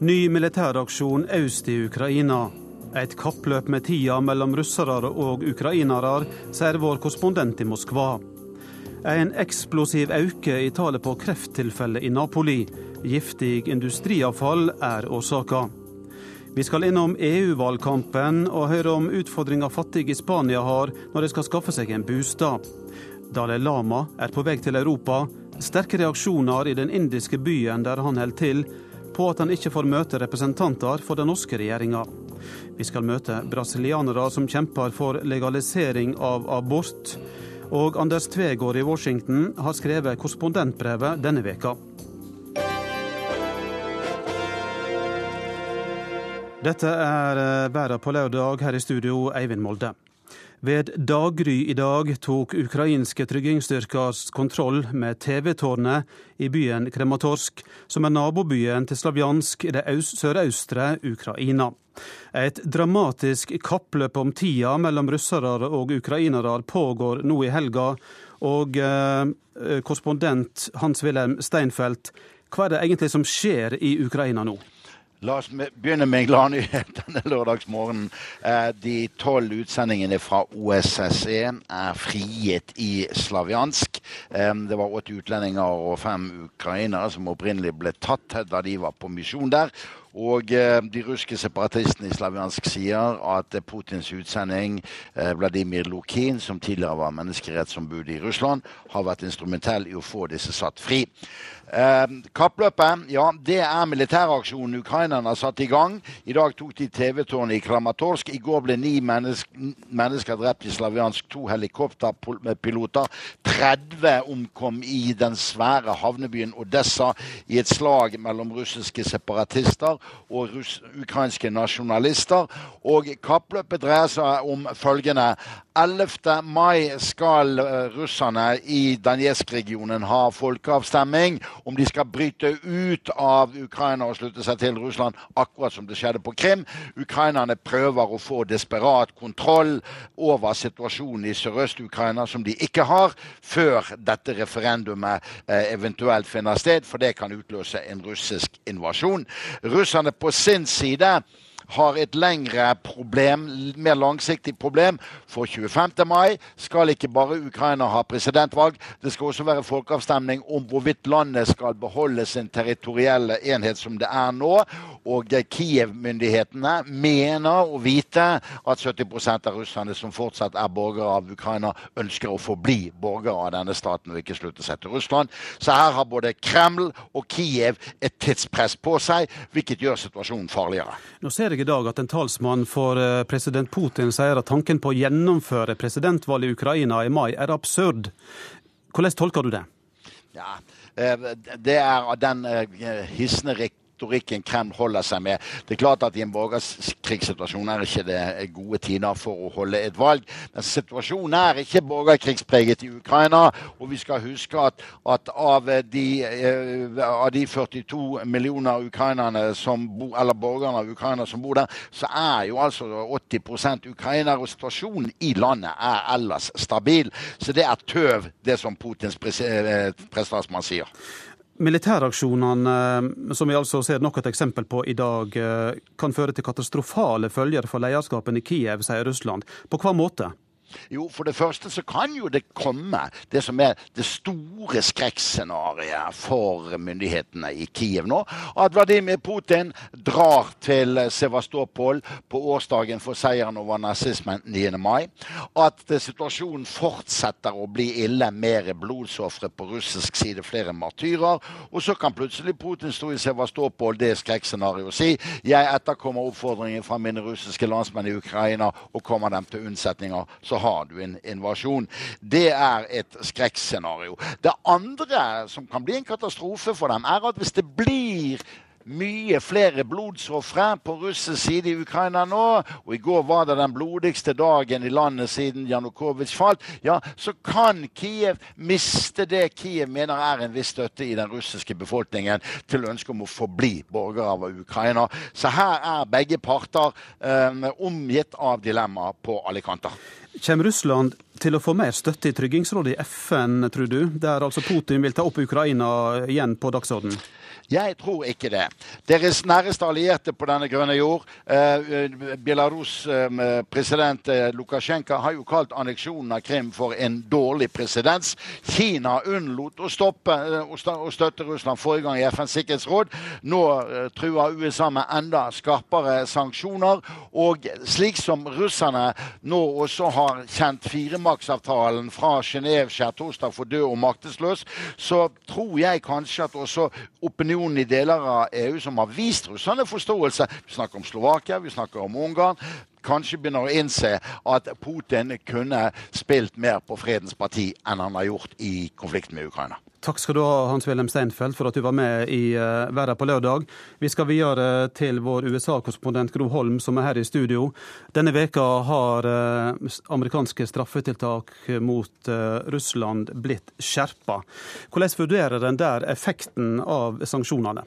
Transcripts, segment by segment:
Ny militæraksjon øst i Ukraina. Et kappløp med tida mellom russere og ukrainere, sier vår korrespondent i Moskva. En eksplosiv øke i tallet på krefttilfeller i Napoli. Giftig industriavfall er årsaka. Vi skal innom EU-valgkampen og høre om utfordringer fattige i Spania har når de skal skaffe seg en bostad. Dalai Lama er på vei til Europa. Sterke reaksjoner i den indiske byen der han holder til, på at han ikke får møte representanter for den norske regjeringa. Vi skal møte brasilianere som kjemper for legalisering av abort. Og Anders Tvegård i Washington har skrevet korrespondentbrevet denne veka. Dette er Verden på lørdag, her i studio Eivind Molde. Ved daggry i dag tok ukrainske tryggingsstyrker kontroll med TV-tårnet i byen Krematorsk, som er nabobyen til Slavjansk i det sørøstre Ukraina. Et dramatisk kappløp om tida mellom russere og ukrainere pågår nå i helga. Og eh, korrespondent Hans-Wilhelm Steinfeld, hva er det egentlig som skjer i Ukraina nå? La oss begynne med gladnyhet denne lørdagsmorgenen. Eh, de tolv utsendingene fra OSSE er frigitt i Slavjansk. Eh, det var åtte utlendinger og fem ukrainere som opprinnelig ble tatt da de var på misjon der. Og eh, de russiske separatistene i Slavjansk sier at Putins utsending, Vladimir Lukin, som tidligere var menneskerettsombud i Russland, har vært instrumentell i å få disse satt fri. Eh, kappløpet ja, det er militæraksjonen ukrainerne har satt i gang. I dag tok de TV-tårnet i Kramatorsk. I går ble ni mennesker, mennesker drept i Slaviansk. To helikopterpiloter. 30 omkom i den svære havnebyen Odessa i et slag mellom russiske separatister og russ, ukrainske nasjonalister. Og kappløpet dreier seg om følgende. 11. mai skal uh, russerne i Danetsk-regionen ha folkeavstemning om de skal bryte ut av Ukraina og slutte seg til Russland, akkurat som det skjedde på Krim. Ukrainerne prøver å få desperat kontroll over situasjonen i Sørøst-Ukraina, som de ikke har, før dette referendumet eh, eventuelt finner sted, for det kan utløse en russisk invasjon. Russerne på sin side har et lengre problem, mer langsiktig problem. For 25. mai skal ikke bare Ukraina ha presidentvalg, det skal også være folkeavstemning om hvorvidt landet skal beholde sin territorielle enhet som det er nå. Og Kiev-myndighetene mener å vite at 70% av russerne som fortsatt er borgere av Ukraina, ønsker å forbli borgere av denne staten og ikke slutte seg til Russland. Så her har både Kreml og Kiev et tidspress på seg, hvilket gjør situasjonen farligere. Nå ser jeg i dag at en talsmann for eh, president Putin sier at tanken på å gjennomføre presidentvalget i Ukraina i mai er absurd. Hvordan tolker du det? Ja, eh, Det er den hissende hissende retorikken Kreml holder seg med. Det er klart at I en borgerkrigssituasjon er ikke det gode tider for å holde et valg. Men situasjonen er ikke borgerkrigspreget i Ukraina. Og vi skal huske at, at av, de, eh, av, de, 42 millioner ukrainerne som bo, eller borgerne av Ukraina som bor der, så er jo altså 80 ukrainere. Og situasjonen i landet er ellers stabil. Så det er tøv, det som Putins pre prestatsmann sier. Militæraksjonene, eh, som vi altså ser nok et eksempel på i dag, eh, kan føre til katastrofale følger for lederskapen i Kiev, sier Russland. På hva måte? Jo, for det første så kan jo det komme det som er det store skrekkscenarioet for myndighetene i Kiev nå. At Vladimir Putin drar til Sevastopol på årsdagen for seieren over nazismen 9. mai. At situasjonen fortsetter å bli ille. Mer blodsofre på russisk side, flere martyrer. Og så kan plutselig Putin stå i Sevastopol, det skrekkscenarioet, si jeg etterkommer oppfordringen fra mine russiske landsmenn i Ukraina og kommer dem til unnsetninger. Så har du en invasjon. Det er et skrekkscenario. Det andre som kan bli en katastrofe for dem, er at hvis det blir mye flere blodsofre på russisk side i Ukraina nå, og i går var det den blodigste dagen i landet siden Janukovitsj falt, ja, så kan Kiev miste det Kiev mener er en viss støtte i den russiske befolkningen til ønsket om å forbli borgere av Ukraina. Så her er begge parter um, omgitt av dilemmaer på alle kanter. Kommer Russland til å få mer støtte i Tryggingsrådet i FN, tror du, der altså Putin vil ta opp Ukraina igjen på dagsordenen? Jeg tror ikke det. Deres næreste allierte på denne grønne jord, eh, eh, president eh, Lukasjenko, har jo kalt anneksjonen av Krim for en dårlig presedens. Kina unnlot å stoppe og støtte Russland forrige gang i FNs sikkerhetsråd. Nå truer USA med enda skarpere sanksjoner. Og slik som russerne nå også har kjent firemaksavtalen fra Genéve skjærtorsdag for død og maktesløs, så tror jeg kanskje at også opinionen opinionen i deler av EU som har vist russerne forståelse. Vi snakker om Slovakia, vi snakker om Ungarn. Kanskje begynner å innse at Putin kunne spilt mer på fredens parti enn han har gjort i konflikten med Ukraina. Takk skal du ha, Hans-Wilhelm Steinfeld, for at du var med i uh, Verden på lørdag. Vi skal videre til vår USA-korrespondent Gro Holm, som er her i studio. Denne veka har uh, amerikanske straffetiltak mot uh, Russland blitt skjerpa. Hvordan vurderer den der effekten av sanksjonene?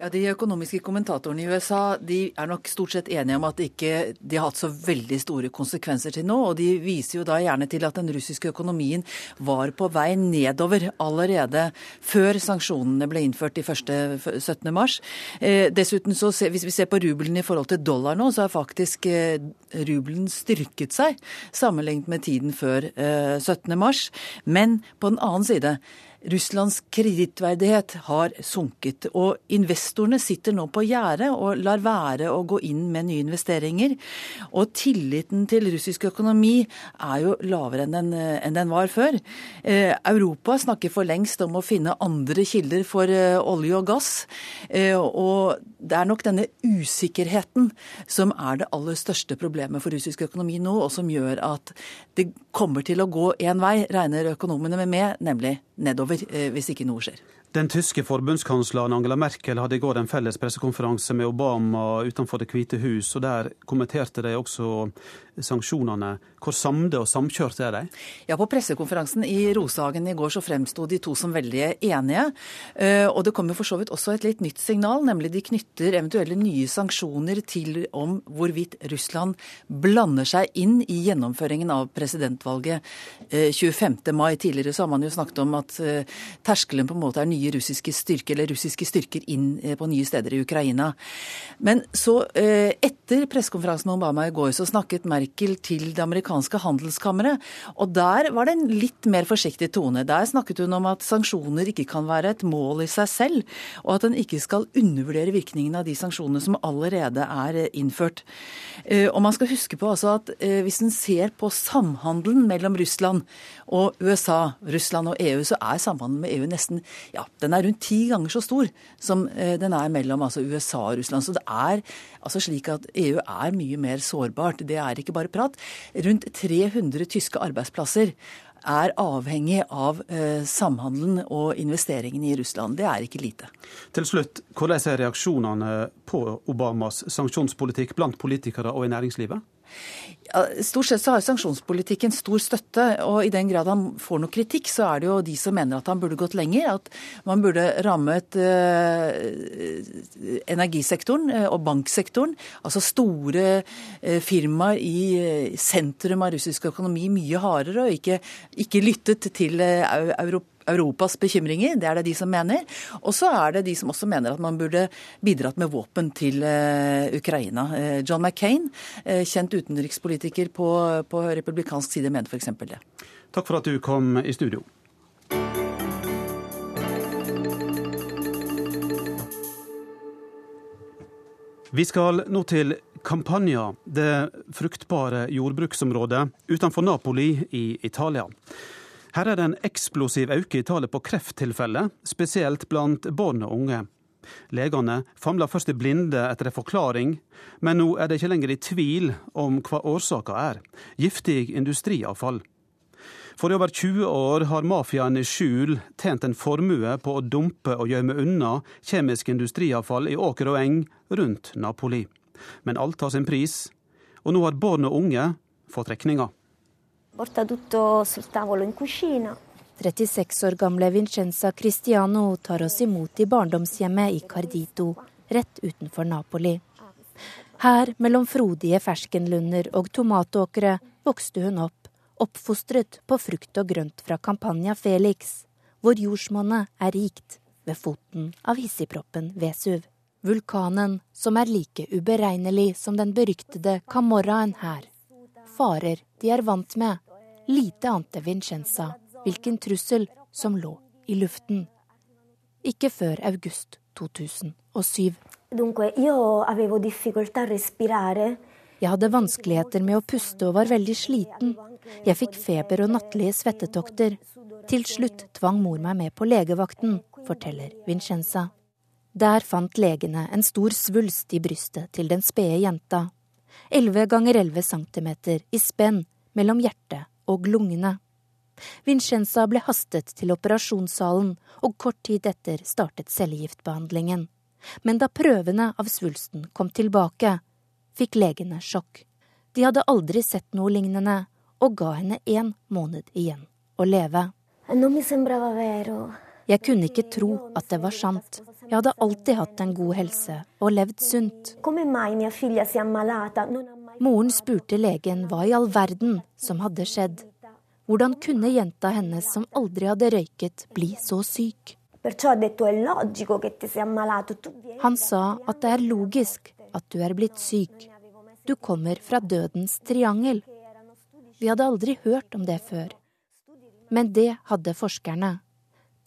Ja, De økonomiske kommentatorene i USA de er nok stort sett enige om at ikke, de har hatt så veldig store konsekvenser til nå. Og de viser jo da gjerne til at den russiske økonomien var på vei nedover allerede før sanksjonene ble innført de første 17. mars. Eh, dessuten, så hvis vi ser på rubelen i forhold til dollar nå, så har faktisk eh, rubelen styrket seg sammenlignet med tiden før eh, 17. mars. Men på den annen side Russlands kredittverdighet har sunket. Og investorene sitter nå på gjerdet og lar være å gå inn med nye investeringer. Og tilliten til russisk økonomi er jo lavere enn den, enn den var før. Eh, Europa snakker for lengst om å finne andre kilder for eh, olje og gass. Eh, og det er nok denne usikkerheten som er det aller største problemet for russisk økonomi nå, og som gjør at det kommer til å gå én vei, regner økonomene med, nemlig nedover eh, hvis ikke noe skjer. Den tyske forbundskansleren Angela Merkel hadde i går en felles pressekonferanse med Obama utenfor Det hvite hus, og der kommenterte de også sanksjonene. Hvor samde og samkjørte er de? Ja, På pressekonferansen i Rosehagen i går så fremsto de to som veldig enige. Eh, og det kommer for så vidt også et litt nytt signal, nemlig de knytter eventuelle nye sanksjoner til om hvorvidt Russland blander seg inn i gjennomføringen av presidentvalget 25. Eh, mai. Tidligere så har man jo snakket om at eh, terskelen på en måte er nye russiske styrker, eller russiske styrker inn på nye steder i Ukraina. Men så, etter pressekonferansen med Obama i går, så snakket Merkel til det amerikanske handelskammeret. Og der var det en litt mer forsiktig tone. Der snakket hun om at sanksjoner ikke kan være et mål i seg selv, og at en ikke skal undervurdere virkningen av de sanksjonene som allerede er innført. Eh, og man skal huske på altså at eh, hvis en ser på samhandelen mellom Russland og USA, Russland og EU, så er samhandelen med EU nesten ja, den er rundt ti ganger så stor som eh, den er mellom altså USA og Russland. Så det er altså slik at EU er mye mer sårbart. Det er ikke bare prat. Rundt 300 tyske arbeidsplasser er avhengig av eh, samhandelen og investeringene i Russland. Det er ikke lite. Til slutt, hvordan er reaksjonene på Obamas sanksjonspolitikk blant politikere og i næringslivet? Stort sett så har sanksjonspolitikken stor støtte, og i den grad han får noe kritikk, så er det jo de som mener at han burde gått lenger. At man burde rammet eh, energisektoren uh, og banksektoren, altså store eh, firmaer i sentrum av russisk økonomi, mye hardere, og ikke, ikke lyttet til Europa Europas bekymringer. Det er det de som mener. Og så er det de som også mener at man burde bidratt med våpen til uh, Ukraina. Uh, John McCain, uh, kjent utenrikspolitiker på, på republikansk side, mener f.eks. det. Takk for at du kom i studio. Vi skal nå til Campania, det fruktbare jordbruksområdet utenfor Napoli i Italia. Her er det en eksplosiv økning i tallet på krefttilfeller, spesielt blant barn og unge. Legene famla først i blinde etter en forklaring, men nå er de ikke lenger i tvil om hva årsaka er giftig industriavfall. For i over 20 år har mafiaen i skjul tjent en formue på å dumpe og gjemme unna kjemisk industriavfall i åker og eng rundt Napoli. Men alt har sin pris, og nå har barn og unge fått regninga. Porta tutto sul tavolo in cucina. 36 år gamle Vincenza Cristiano tar oss imot i barndomshjemmet i Cardito, rett utenfor Napoli. Her, mellom frodige ferskenlunder og tomatåkre, vokste hun opp, oppfostret på frukt og grønt fra Campania Felix, hvor jordsmonnet er rikt ved foten av hissigproppen Vesuv. Vulkanen som er like uberegnelig som den beryktede Camorraen her. Farer de er vant med. Lite ante Vincenza hvilken trussel som lå i luften. Ikke før august 2007. Jeg hadde vanskeligheter med å puste og var veldig sliten. Jeg fikk feber og nattlige svettetokter. Til slutt tvang mor meg med på legevakten, forteller Vincenza. Der fant legene en stor svulst i brystet til den spede jenta. 11 ganger 11 centimeter i spenn mellom hjertet og lungene. Vincenza ble hastet til operasjonssalen, og kort tid etter startet cellegiftbehandlingen. Men da prøvene av svulsten kom tilbake, fikk legene sjokk. De hadde aldri sett noe lignende, og ga henne én måned igjen å leve. Jeg kunne ikke tro at det var sant. Jeg hadde alltid hatt en god helse og levd sunt. Moren spurte legen hva i all verden som hadde skjedd. Hvordan kunne jenta hennes som aldri hadde røyket, bli så syk? Han sa at det er logisk at du er blitt syk. Du kommer fra dødens triangel. Vi hadde aldri hørt om det før. Men det hadde forskerne.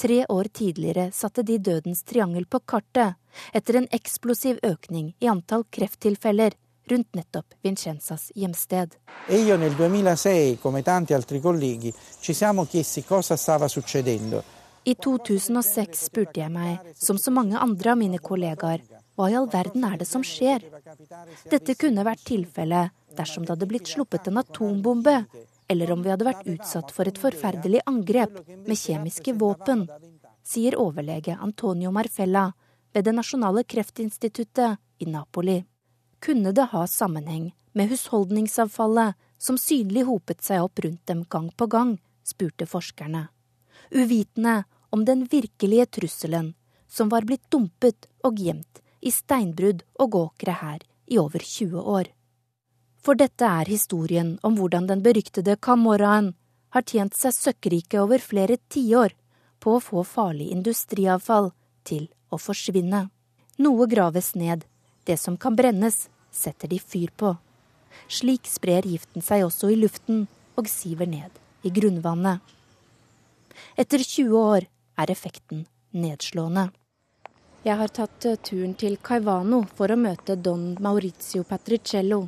Tre år tidligere satte de dødens triangel på kartet, etter en eksplosiv økning i antall krefttilfeller rundt nettopp Vincenzas hjemsted. E io nel 2006, come tanti altri colleghi, ci siamo chiesti cosa stava succedendo. I 2006 spurte jeg meg, som så mange andre av mine kollegaer, hva i all verden er det som skjer? Dette kunne vært tilfellet dersom det hadde blitt sluppet en atombombe, eller om vi hadde vært utsatt for et forferdelig angrep med kjemiske våpen, sier overlege Antonio Marfella ved Det nasjonale kreftinstituttet i Napoli. Kunne det ha sammenheng med husholdningsavfallet som synlig hopet seg opp rundt dem gang på gang, spurte forskerne, uvitende om den virkelige trusselen som var blitt dumpet og gjemt i steinbrudd og åkre her i over 20 år. For dette er historien om hvordan den beryktede Camorraen har tjent seg søkkrike over flere tiår på å få farlig industriavfall til å forsvinne. Noe graves ned, det som kan brennes, setter de fyr på. Slik sprer giften seg også i luften og siver ned i grunnvannet. Etter 20 år er effekten nedslående. Jeg har tatt turen til Caivano for å møte don Maurizio Patricello,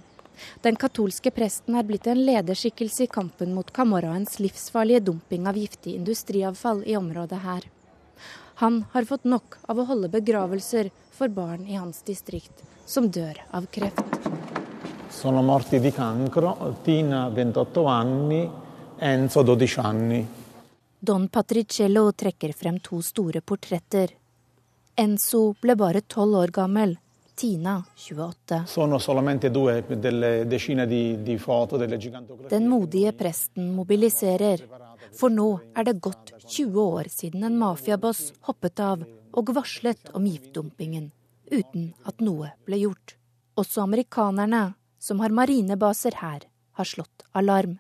den katolske presten er blitt en lederskikkelse i kampen mot Camorraens livsfarlige dumping av giftig industriavfall i området her. Han har fått nok av å holde begravelser for barn i hans distrikt som dør av kreft. Sono morti di cancro, Tina 28 anni, Enzo 12 anni. Don Patricello trekker frem to store portretter. Enzo ble bare tolv år gammel Tina, 28. Den modige presten mobiliserer, for nå er det gått 20 år siden en mafiaboss hoppet av og varslet om giftdumpingen, uten at noe ble gjort. Også amerikanerne, som har marinebaser her, har slått alarm.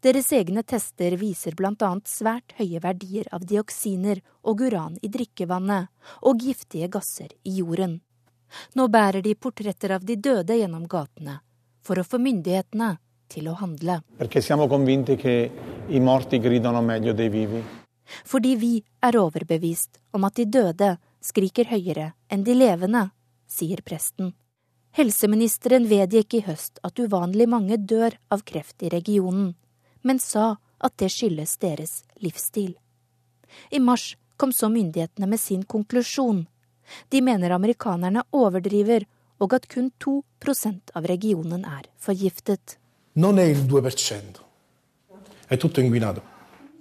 Deres egne tester viser bl.a. svært høye verdier av dioksiner og uran i drikkevannet og giftige gasser i jorden. Nå bærer de portretter av de døde gjennom gatene for å få myndighetene til å handle. Fordi vi er overbevist om at de døde skriker høyere enn de levende, sier presten. Helseministeren vedgikk i høst at uvanlig mange dør av kreft i regionen, men sa at det skyldes deres livsstil. I mars kom så myndighetene med sin konklusjon de mener amerikanerne overdriver, og at kun 2% av regionen er forgiftet.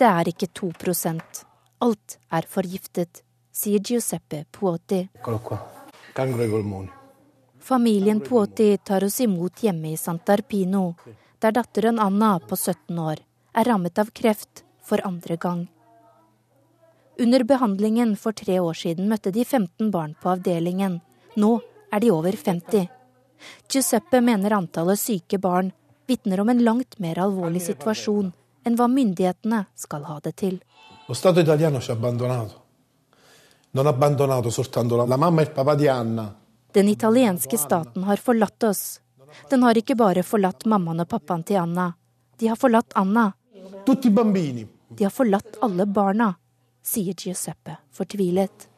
Det er ikke 2% Alt er forgiftet, sier Giuseppe Puoti. Familien Puoti tar oss imot hjemme i Sant'Arpino, der datteren Anna på 17 år er rammet av kreft for andre gang. Under behandlingen for tre år siden møtte de 15 barn på avdelingen. Nå er de over 50. Giuseppe mener antallet syke barn vitner om en langt mer alvorlig situasjon enn hva myndighetene skal ha det til. Den italienske staten har forlatt oss. Den har ikke bare forlatt mammaen og pappaen til Anna. De har forlatt Anna. De har forlatt alle barna, sier Giuseppe fortvilet.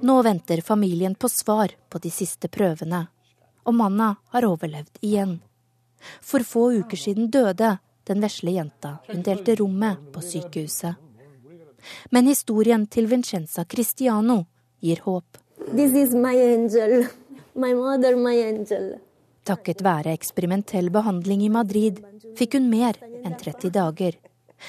Nå venter familien på svar på de siste prøvene. Og Manna har overlevd igjen. For få uker siden døde den vesle jenta hun delte rommet på sykehuset. Men historien til Vincenza Cristiano gir håp. This is my angel. My mother, my angel. Takket være eksperimentell behandling i Madrid fikk hun mer enn 30 dager.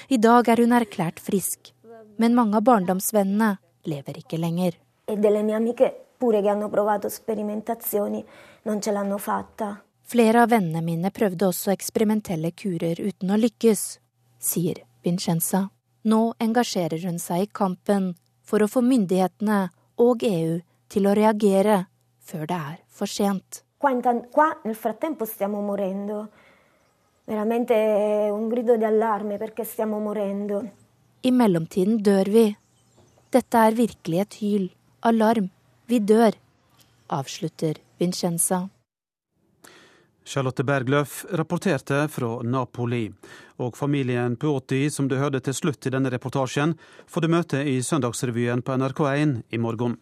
I dag er hun erklært frisk, men mange av barndomsvennene lever ikke lenger. E delle mie amiche pure che hanno provato sperimentazioni non ce l'hanno fatta. Flere av vennene mine prøvde også eksperimentelle kurer uten å lykkes, sier Vincenza. Nå engasjerer hun seg i kampen for å få myndighetene og EU til å reagere før det er for sent. Qua nel frattempo stiamo morendo. Veramente un grido di allarme perché stiamo morendo. I mellomtiden dør vi. Dette er virkelig et hyl. Alarm. Vi dør. Avslutter Vincenza. Charlotte Bergløff rapporterte fra Napoli. Og familien Puotti, som du hørte til slutt i denne reportasjen, får du møte i Søndagsrevyen på NRK1 i morgen.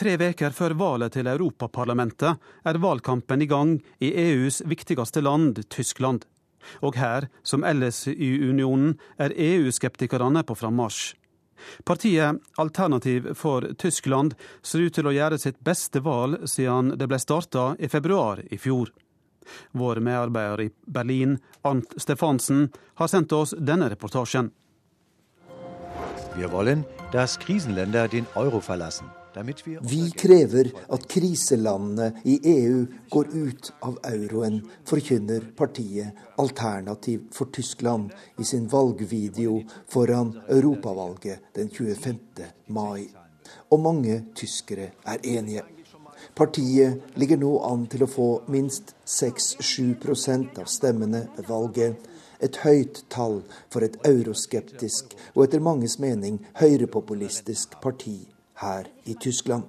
Tre uker før valget til Europaparlamentet er valgkampen i gang i EUs viktigste land, Tyskland. Og her, som ellers i unionen, er EU-skeptikerne på frammarsj. Partiet Alternativ for Tyskland ser ut til å gjøre sitt beste valg siden det ble starta i februar i fjor. Vår medarbeider i Berlin, Arnt Stefansen, har sendt oss denne reportasjen. Vi wollen, dass Krisenländer den Euro verlassen. Vi krever at kriselandene i EU går ut av euroen, forkynner partiet Alternativ for Tyskland i sin valgvideo foran europavalget den 25. mai. Og mange tyskere er enige. Partiet ligger nå an til å få minst 6-7 av stemmene ved valget. Et høyt tall for et euroskeptisk og etter manges mening høyrepopulistisk parti her i Tyskland.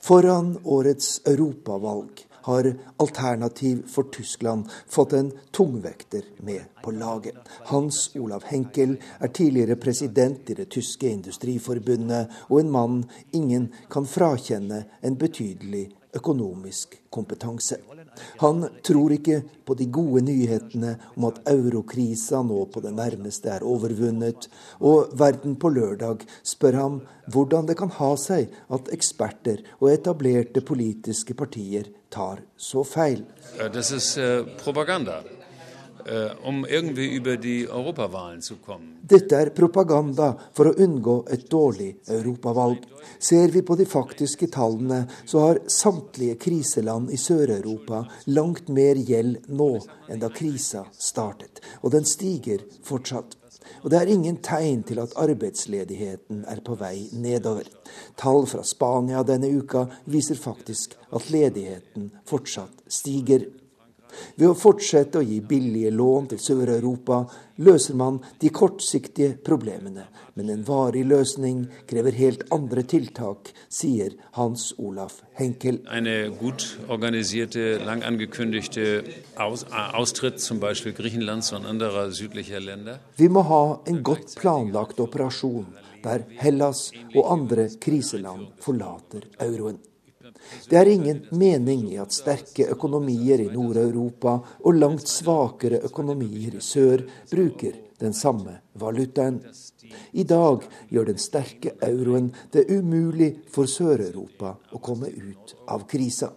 Foran årets europavalg har Alternativ for Tyskland fått en tungvekter med på laget. Hans Olav Henkel er tidligere president i det tyske industriforbundet, og en mann ingen kan frakjenne en betydelig økonomisk kompetanse. Han tror ikke på de gode nyhetene om at eurokrisa nå på det nærmeste er overvunnet, og Verden på lørdag spør ham hvordan det kan ha seg at eksperter og etablerte politiske partier tar så feil. Det er uh, propaganda. Um irgendwie über die Europawahlen zu kommen. Dette er propaganda for å unngå et dårlig europavalg. Ser vi på de faktiske tallene, så har samtlige kriseland i Sør-Europa langt mer gjeld nå enn da krisa startet. Og den stiger fortsatt. Og det er ingen tegn til at arbeidsledigheten er på vei nedover. Tall fra Spania denne uka viser faktisk at ledigheten fortsatt stiger. Ved å fortsette å gi billige lån til Sør-Europa løser man de kortsiktige problemene. Men en varig løsning krever helt andre tiltak, sier Hans Olaf Henkel. Eine gut organisierte, lang angekündigte Aus Austritt zum Beispiel Griechenlands und anderer südlicher Länder. Vi må ha en godt planlagt operasjon der Hellas og andre kriseland forlater euroen. Det er ingen mening i at sterke økonomier i Nord-Europa og langt svakere økonomier i sør bruker den samme valutaen. I dag gjør den sterke euroen det umulig for Sør-Europa å komme ut av krisa.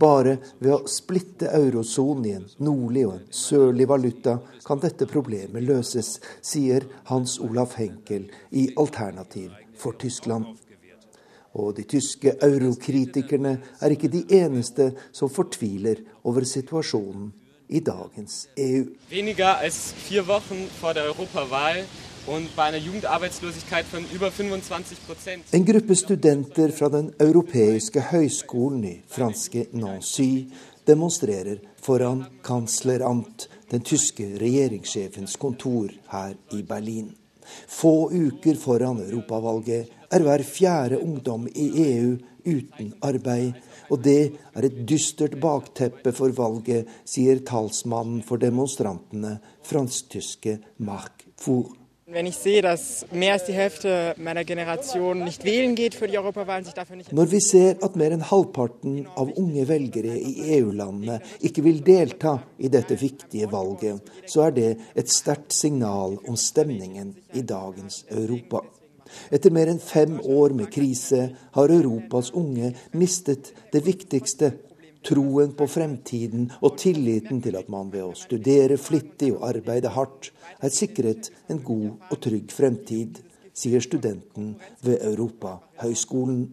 Bare ved å splitte eurosonen i en nordlig og en sørlig valuta kan dette problemet løses, sier Hans Olaf Henkel i Alternativ for Tyskland. Og de tyske eurokritikerne er ikke de eneste som fortviler over situasjonen i dagens EU. Weniger als vier Wochen vor der Europawahl En gruppe studenter fra den europeiske høyskolen i franske Nancy demonstrerer foran kansleramt, den tyske regjeringssjefens kontor her i Berlin. Få uker foran europavalget er hver fjerde ungdom i EU uten arbeid, og det er et dystert bakteppe for valget, sier talsmannen for demonstrantene, fransk-tyske Marc Four. Når vi ser at mer enn halvparten av unge velgere i EU-landene ikke vil delta i dette viktige valget, så er det et sterkt signal om stemningen i dagens Europa. Etter mer enn fem år med krise har Europas unge mistet det viktigste troen på fremtiden og tilliten til at man ved å studere flittig og arbeide hardt er sikret en god og trygg fremtid, sier studenten ved Europahøgskolen.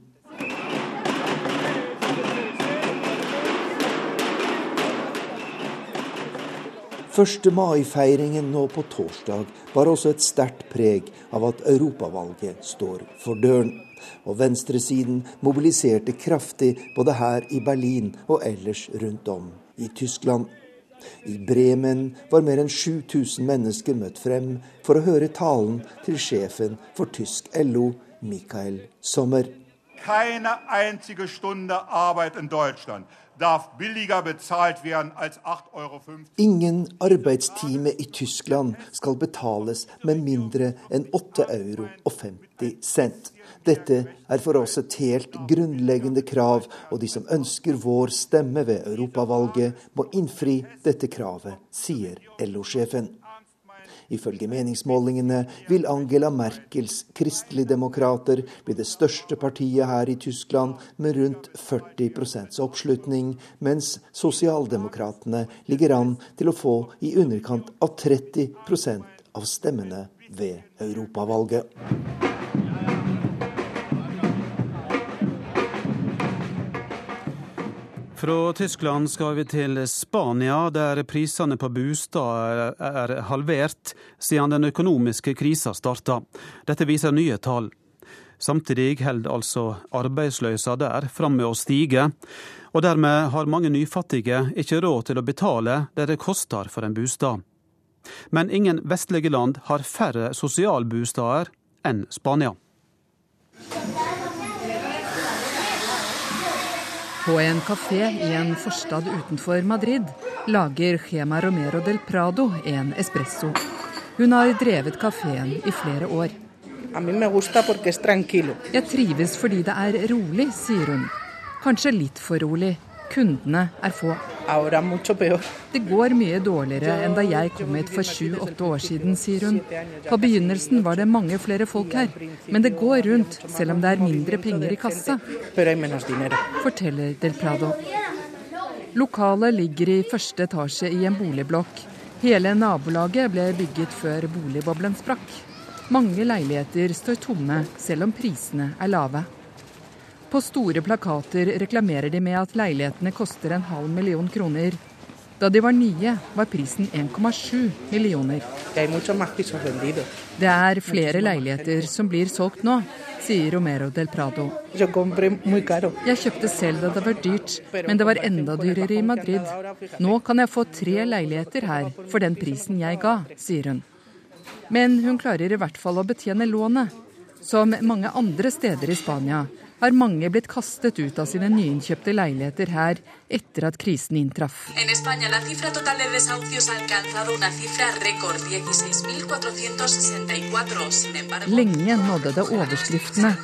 1. mai-feiringen nå på torsdag bar også et sterkt preg av at europavalget står for døren. Og venstresiden mobiliserte kraftig både her i Berlin og ellers rundt om i Tyskland. I Bremen var mer enn 7000 mennesker møtt frem for å høre talen til sjefen for tysk LO, Michael Sommer. Keine einzige Stunde Arbeit in Deutschland Ingen arbeidstime i Tyskland skal betales med mindre enn 8 euro og 50 cent. Dette er for oss et helt grunnleggende krav, og de som ønsker vår stemme ved europavalget, må innfri dette kravet, sier LO-sjefen. Ifølge meningsmålingene vil Angela Merkels kristeligdemokrater bli det største partiet her i Tyskland med rundt 40% oppslutning, mens sosialdemokratene ligger an til å få i underkant av 30% av stemmene ved europavalget. Fra Tyskland skal vi til Spania, der prisene på bostad er halvert siden den økonomiske krisa starta. Dette viser nye tall. Samtidig holder altså arbeidsløsa der fram med å stige, og dermed har mange nyfattige ikke råd til å betale det det koster for en bostad. Men ingen vestlige land har færre sosialbostader enn Spania. På en kafé i en forstad utenfor Madrid lager Gema Romero del Prado en espresso. Hun har drevet kafeen i flere år. Jeg trives fordi det er rolig, sier hun. Kanskje litt for rolig. Kundene er få. Det går mye dårligere enn da jeg kom hit for sju-åtte år siden, sier hun. På begynnelsen var det mange flere folk her, men det går rundt selv om det er mindre penger i kassa. Forteller Del Prado. Lokalet ligger i første etasje i en boligblokk. Hele nabolaget ble bygget før boligboblen sprakk. Mange leiligheter står tomme, selv om prisene er lave. På store plakater reklamerer de med at leilighetene koster en halv million kroner. Da de var nye, var prisen 1,7 millioner. Det er flere leiligheter som blir solgt nå, sier Romero del Prado. Jeg kjøpte selv da det var dyrt, men det var enda dyrere i Madrid. Nå kan jeg få tre leiligheter her for den prisen jeg ga, sier hun. Men hun klarer i hvert fall å betjene lånet. Som mange andre steder i Spania har mange blitt kastet ut av sine nyinnkjøpte leiligheter her etter at krisen inntraff. Lenge nådde det overskriftene.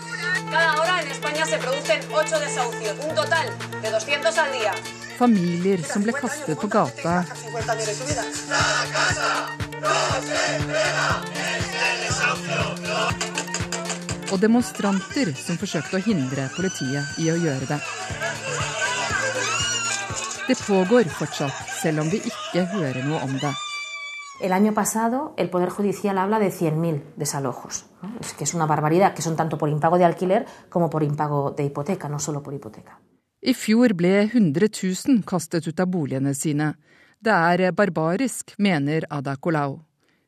Familier som ble kastet på gata. Og demonstranter som forsøkte å hindre politiet i å gjøre det. Det pågår fortsatt, selv om vi ikke hører noe om det. El año pasado el Poder Judicial habla de 100.000 desalojos, ¿no? es que es una barbaridad, que son tanto por impago de alquiler como por impago de hipoteca, no solo por hipoteca. I fjor ble 100 000 kastet ut av boligene sine. Det er barbarisk, mener Ada Colau.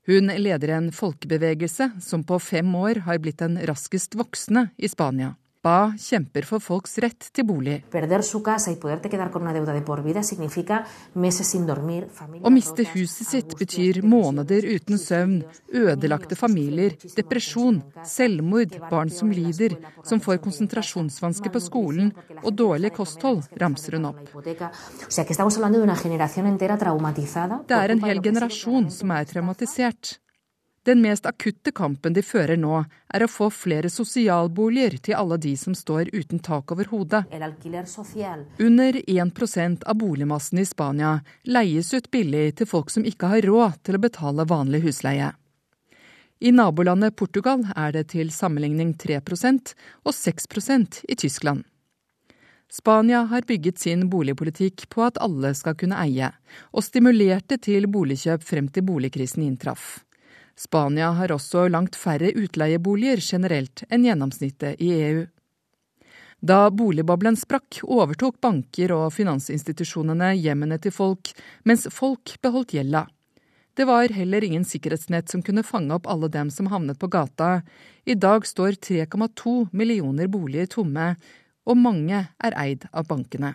Hun leder en folkebevegelse som på fem år har blitt den raskest voksne i Spania. Ba kjemper for folks rett til bolig. Å miste huset sitt betyr måneder uten søvn, ødelagte familier, depresjon, selvmord, barn som lider, som får konsentrasjonsvansker på skolen og dårlig kosthold, ramser hun opp. Det er en hel generasjon som er traumatisert. Den mest akutte kampen de fører nå, er å få flere sosialboliger til alle de som står uten tak over hodet. Under 1% av boligmassen i Spania leies ut billig til folk som ikke har råd til å betale vanlig husleie. I nabolandet Portugal er det til sammenligning 3% og 6% i Tyskland. Spania har bygget sin boligpolitikk på at alle skal kunne eie, og stimulerte til boligkjøp frem til boligkrisen inntraff. Spania har også langt færre utleieboliger generelt enn gjennomsnittet i EU. Da boligboblen sprakk, overtok banker og finansinstitusjonene hjemmene til folk, mens folk beholdt gjelda. Det var heller ingen sikkerhetsnett som kunne fange opp alle dem som havnet på gata. I dag står 3,2 millioner boliger tomme, og mange er eid av bankene.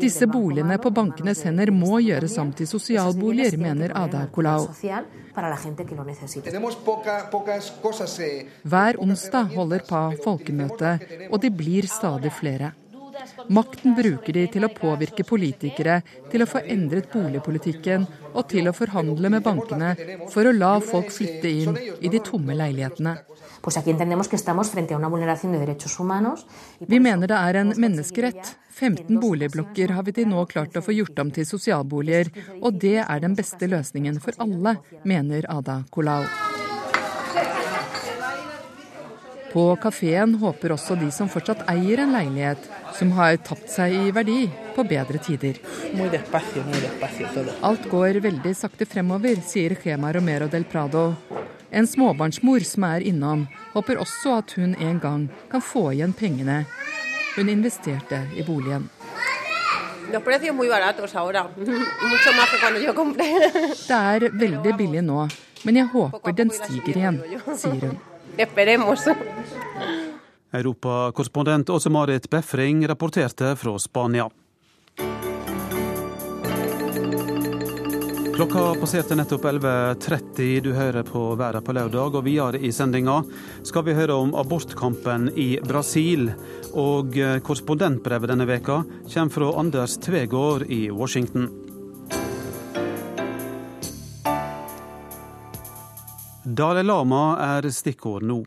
Disse boligene på bankenes hender må gjøres om til sosialboliger, mener Ada Colau. Hver onsdag holder PA folkemøte, og de blir stadig flere. Makten bruker de til å påvirke politikere, til å få endret boligpolitikken og til å forhandle med bankene for å la folk flytte inn i de tomme leilighetene. Vi mener det er en menneskerett. 15 boligblokker har vi til nå klart å få gjort om til sosialboliger, og det er den beste løsningen for alle, mener Ada Colau. På kafeen håper også de som fortsatt eier en leilighet, som har tapt seg i verdi, på bedre tider. Alt går veldig sakte fremover, sier Gema Romero del Prado. En småbarnsmor som er innom, håper også at hun en gang kan få igjen pengene hun investerte i boligen. Det er veldig billig nå, men jeg håper den stiger igjen, sier hun. Europakorrespondent Åse Marit Befring rapporterte fra Spania. Klokka passerte nettopp 11.30. Du hører på Været på lørdag, og videre i sendinga skal vi høre om abortkampen i Brasil. Og korrespondentbrevet denne veka kommer fra Anders Tvegård i Washington. Dalai Lama er stikkord nå.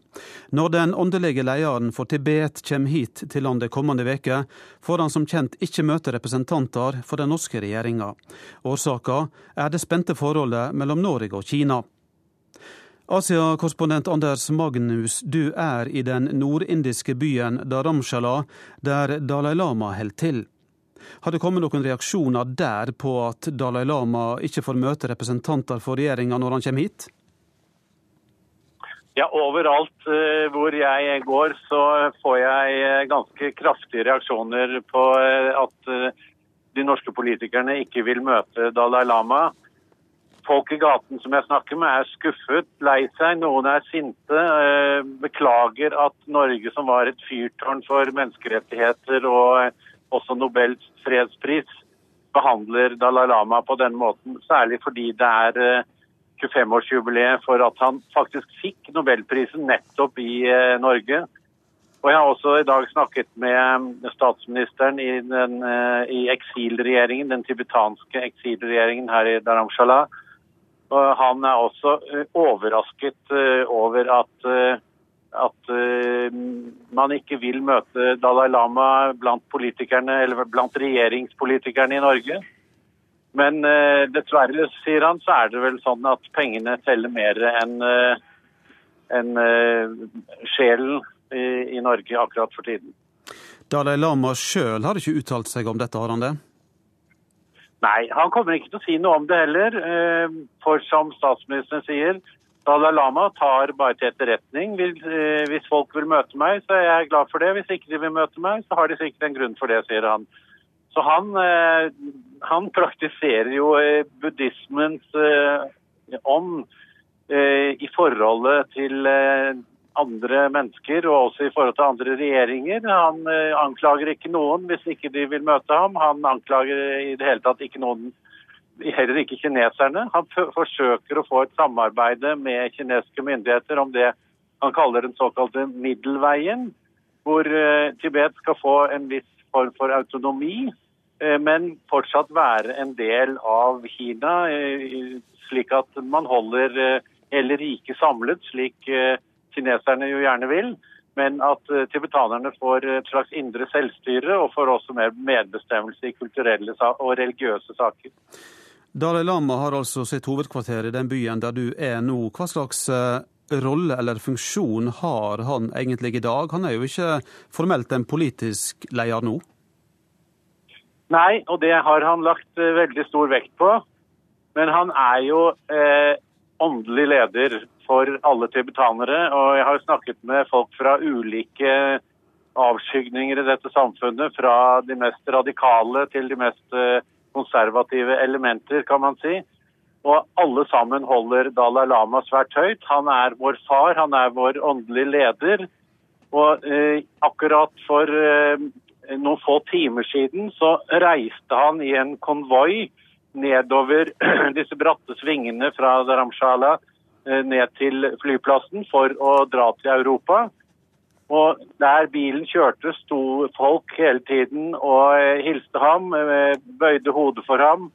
Når den åndelige lederen for Tibet kommer hit til landet kommende veke, får han som kjent ikke møte representanter for den norske regjeringa. Årsaka er det spente forholdet mellom Norge og Kina. Asia-korrespondent Anders Magnus, du er i den nordindiske byen Dharamshala, der Dalai Lama holder til. Har det kommet noen reaksjoner der på at Dalai Lama ikke får møte representanter for regjeringa når han kommer hit? Ja, Overalt uh, hvor jeg går, så får jeg uh, ganske kraftige reaksjoner på uh, at de norske politikerne ikke vil møte Dalai Lama. Folk i gaten som jeg snakker med, er skuffet, lei seg. Noen er sinte. Beklager at Norge, som var et fyrtårn for menneskerettigheter og også Nobels fredspris, behandler Dalai Lama på den måten. Særlig fordi det er 25-årsjubileet for at han faktisk fikk nobelprisen nettopp i eh, Norge. Og Jeg har også i dag snakket med statsministeren i, den, eh, i eksilregjeringen, den tibetanske eksilregjeringen her i Dharamshala. Og han er også eh, overrasket over at, at man ikke vil møte Dalai Lama blant politikerne, eller blant regjeringspolitikerne i Norge. Men uh, dessverre, sier han, så er det vel sånn at pengene teller mer enn uh, en, uh, sjelen i, i, Norge akkurat for tiden. Dalai Lama sjøl har ikke uttalt seg om dette, har han det? Nei, han kommer ikke til å si noe om det heller. For som statsministeren sier, Dalai Lama tar bare til etterretning. Hvis folk vil møte meg, så er jeg glad for det. Hvis ikke de vil møte meg, så har de sikkert en grunn for det, sier han. Så han, han praktiserer jo buddhismens ånd i forholdet til andre mennesker, og også i forhold til andre regjeringer. Han anklager ikke noen hvis ikke de vil møte ham. Han anklager i det hele tatt ikke noen heller ikke kineserne. Han forsøker å få et samarbeid med kinesiske myndigheter om det han kaller den såkalte middelveien, hvor Tibet skal få en viss form for autonomi, men fortsatt være en del av Kina, uh, slik at man holder hele riket samlet, slik kineserne jo gjerne vil. Men at tibetanerne får et slags indre selvstyre og får også mer medbestemmelse i kulturelle og religiøse saker. Dalai Lama har altså sitt hovedkvarter i den byen der du er nå. Hva slags eh, rolle eller funksjon har han egentlig i dag? Han er jo ikke formelt en politisk leder nå? Nei, og det har han lagt eh, veldig stor vekt på. Men han er jo eh, åndelig leder for alle tibetanere. Og jeg har snakket med folk fra ulike avskygninger i dette samfunnet. Fra de mest radikale til de mest eh, konservative elementer, kan man si. Og alle sammen holder Dalai Lama svært høyt. Han er vår far, han er vår åndelige leder. Og eh, akkurat for eh, noen få timer siden så reiste han i en konvoi nedover disse bratte svingene fra Dharamshala eh, ned til flyplassen for å dra til Europa. Og der bilen kjørte, sto folk hele tiden og eh, hilste ham, eh, bøyde hodet for ham.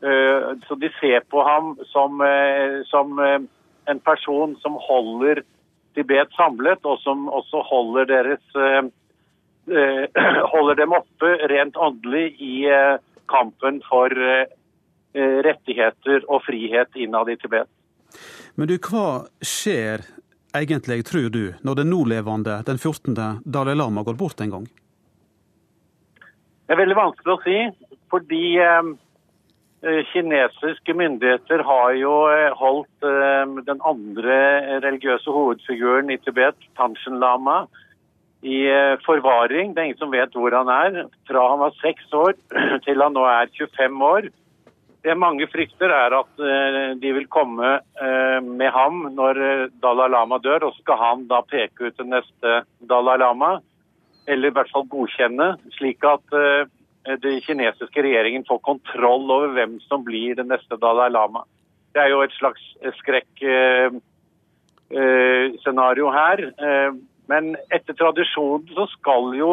Så de ser på ham som, som en person som holder Tibet samlet, og som også holder, deres, holder dem oppe rent åndelig i kampen for rettigheter og frihet innad i Tibet. Men du, hva skjer egentlig, tror du, når den nålevende, den 14. Dalai Lama går bort en gang? Det er veldig vanskelig å si, fordi eh, eh, kinesiske myndigheter har jo eh, holdt eh, den andre religiøse hovedfiguren i Tibet, Tanshen Lama, i eh, forvaring. Det er ingen som vet hvor han er. Fra han var seks år til han nå er 25 år. Det mange frykter, er at eh, de vil komme eh, med ham når Dalai Lama dør, og skal han da peke ut den neste Dalai Lama, eller i hvert fall godkjenne, slik at den kinesiske regjeringen får kontroll over hvem som blir den neste Dalai Lama. Det er jo et slags skrekkscenario her. Men etter tradisjonen så skal jo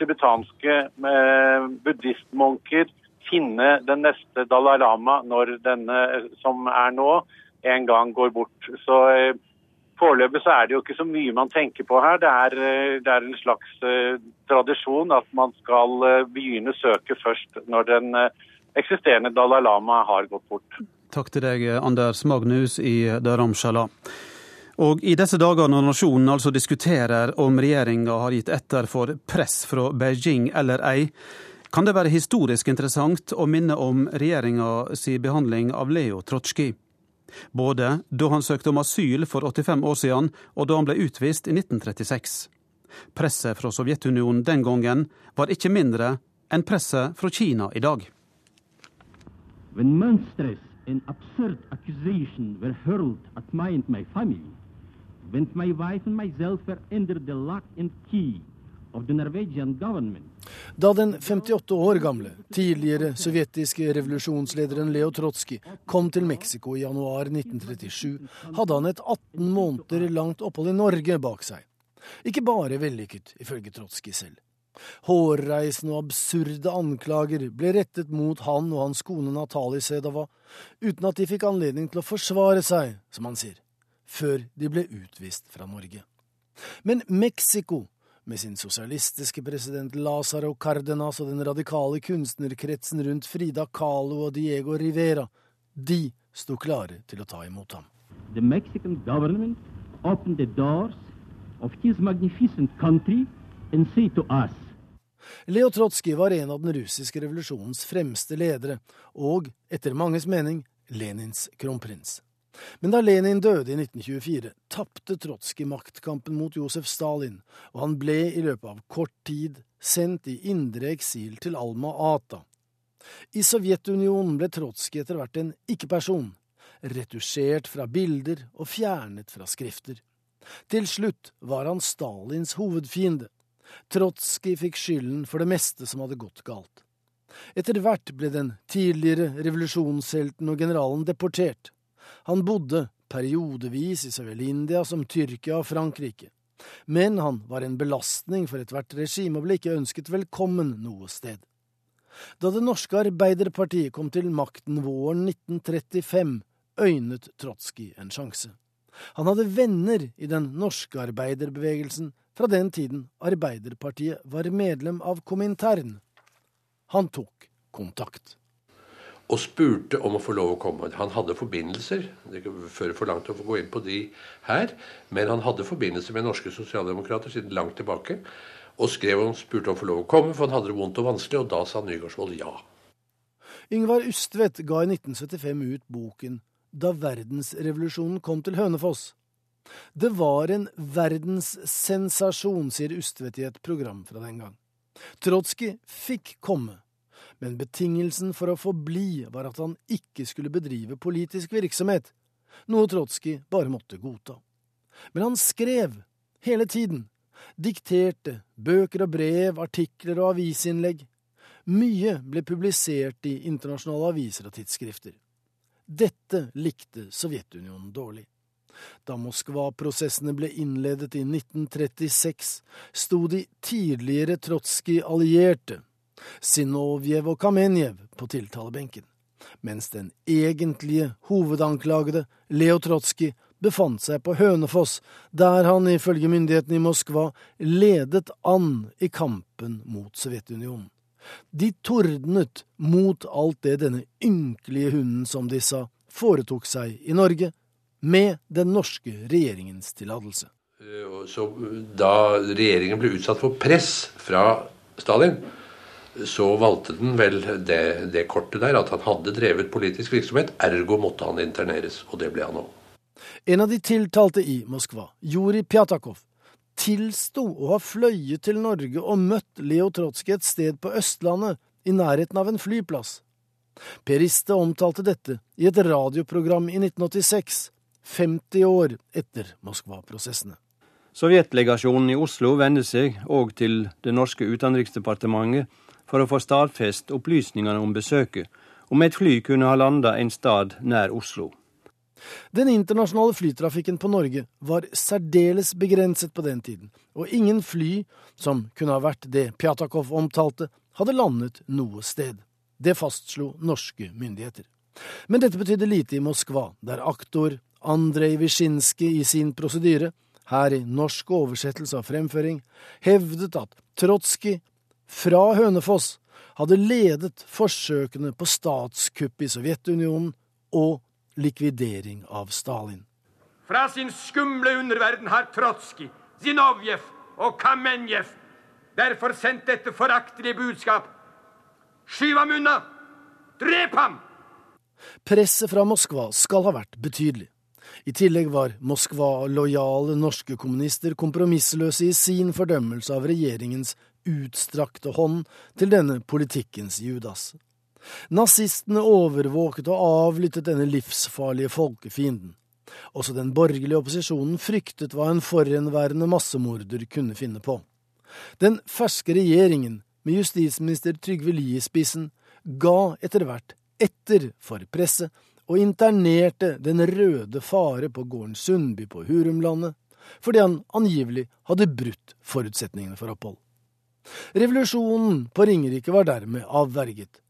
tibetanske buddhistmunker finne den neste Dalai Lama når denne som er nå, en gang går bort. Så eh, Foreløpig så er det jo ikke så mye man tenker på her. Det er, eh, det er en slags eh, tradisjon at man skal uh, begynne søket først når den eksisterende Dalai Lama har gått bort. Takk til deg, Anders Magnus i Dharamshala. Og i disse dager når nasjonen altså diskuterer om regjeringa har gitt etter for press fra Beijing eller ei, kan det være historisk interessant å minne om regjeringa si behandling av Leo Trotskij. Både da han søkte om asyl for 85 år siden, og da han ble utvist i 1936. Presset fra Sovjetunionen den gangen var ikke mindre enn presset fra Kina i dag. When monstrous and absurd accusations were hurled at my and my family, when my wife and myself were under the lock and key of the Norwegian government, da den 58 år gamle, tidligere sovjetiske revolusjonslederen Leo Trotskij kom til Mexico i januar 1937, hadde han et 18 måneder langt opphold i Norge bak seg. Ikke bare vellykket, ifølge Trotskij selv. Hårreisende og absurde anklager ble rettet mot han og hans kone Natalie Sedova, uten at de fikk anledning til å forsvare seg, som han sier, før de ble utvist fra Norge. Men Mexico med sin sosialistiske president Lázaro Cárdenas og den radikale kunstnerkretsen rundt Frida Kahlo og Diego Rivera, de sto klare til å ta imot ham. The Mexican government opened the doors of his magnificent country and say to us Leo Trotskij var en av den russiske revolusjonens fremste ledere, og, etter manges mening, Lenins kronprins. Men da Lenin døde i 1924, tapte Trotskij maktkampen mot Josef Stalin, og han ble i løpet av kort tid sendt i indre eksil til Alma-Ata. I Sovjetunionen ble Trotskij etter hvert en ikke-person, retusjert fra bilder og fjernet fra skrifter. Til slutt var han Stalins hovedfiende. Trotskij fikk skylden for det meste som hadde gått galt. Etter hvert ble den tidligere revolusjonshelten og generalen deportert. Han bodde periodevis i så vel India som Tyrkia og Frankrike. Men han var en belastning for ethvert regime og ble ikke ønsket velkommen noe sted. Da Det norske Arbeiderpartiet kom til makten våren 1935, øynet Trotskij en sjanse. Han hadde venner i den norske arbeiderbevegelsen fra den tiden Arbeiderpartiet var medlem av Komintern. Han tok kontakt. Og spurte om å få lov å komme. Han hadde forbindelser. Det fører for langt å gå inn på de her. Men han hadde forbindelser med norske sosialdemokrater siden langt tilbake. Og skrev og spurte om å få lov å komme, for han hadde det vondt og vanskelig. Og da sa Nygaardsvold ja. Yngvar Ustvedt ga i 1975 ut boken Da verdensrevolusjonen kom til Hønefoss. Det var en verdenssensasjon, sier Ustvedt i et program fra den gang. Trotskij fikk komme, men betingelsen for å få bli var at han ikke skulle bedrive politisk virksomhet, noe Trotskij bare måtte godta. Men han skrev, hele tiden, dikterte, bøker og brev, artikler og avisinnlegg. Mye ble publisert i internasjonale aviser og tidsskrifter. Dette likte Sovjetunionen dårlig. Da Moskva-prosessene ble innledet i 1936, sto de tidligere Trotskij-allierte, Sinovjev og Kamenjev, på tiltalebenken, mens den egentlige hovedanklagede, Leo Trotskij, befant seg på Hønefoss, der han ifølge myndighetene i Moskva ledet an i kampen mot Sovjetunionen. De tordnet mot alt det denne ynkelige hunden, som de sa, foretok seg i Norge, med den norske regjeringens tillatelse. Så da regjeringen ble utsatt for press fra Stalin, så valgte den vel det, det kortet der, at han hadde drevet politisk virksomhet, ergo måtte han interneres. Og det ble han òg. En av de tiltalte i Moskva, Juri Pjatakov, tilsto å ha fløyet til Norge og møtt Leo Trotskij et sted på Østlandet, i nærheten av en flyplass. Per Iste omtalte dette i et radioprogram i 1986, 50 år etter Moskva-prosessene. Sovjetlegasjonen i Oslo vender seg òg til det norske utenriksdepartementet for å få stadfest opplysningene om besøket, om et fly kunne ha landa en stad nær Oslo. Den internasjonale flytrafikken på Norge var særdeles begrenset på den tiden, og ingen fly som kunne ha vært det Pjatakov omtalte, hadde landet noe sted. Det fastslo norske myndigheter. Men dette betydde lite i Moskva, der aktor Andrej Wyszynskij i sin prosedyre, her i norsk oversettelse av fremføring, hevdet at Trotskij fra Hønefoss hadde ledet forsøkene på statskupp i Sovjetunionen og likvidering av Stalin. Fra sin skumle underverden har Trotskij, Zinovjev og Kamenjev derfor sendt dette foraktelige budskap. Skyv ham unna! Drep ham! Presset fra Moskva skal ha vært betydelig. I tillegg var Moskva-lojale norske kommunister kompromissløse i sin fordømmelse av regjeringens utstrakte hånd til denne politikkens Judas. Nazistene overvåket og avlyttet denne livsfarlige folkefienden. Også den borgerlige opposisjonen fryktet hva en forhenværende massemorder kunne finne på. Den ferske regjeringen, med justisminister Trygve Lie i spissen, ga etter hvert etter for presset og internerte Den røde fare på gården Sundby på Hurumlandet, fordi han angivelig hadde brutt forutsetningene for opphold. Revolusjonen på Ringerike var dermed avverget.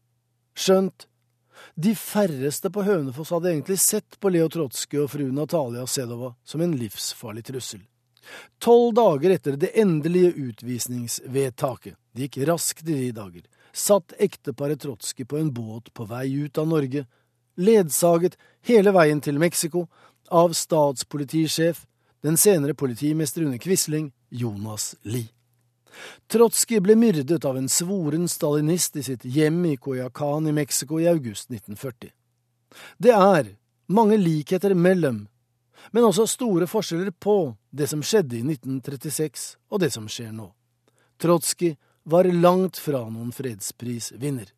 Skjønt, de færreste på Hønefoss hadde egentlig sett på Leo Trotskij og fru Natalia Sedova som en livsfarlig trussel. Tolv dager etter det endelige utvisningsvedtaket, det gikk raskt i de dager, satt ekteparet Trotskij på en båt på vei ut av Norge, ledsaget hele veien til Mexico av statspolitisjef, den senere politimester under Quisling, Jonas Lie. Trotskij ble myrdet av en svoren stalinist i sitt hjem i Coyacan i Mexico i august 1940. Det er, mange likheter mellom, men også store forskjeller på det som skjedde i 1936 og det som skjer nå. Trotskij var langt fra noen fredsprisvinner.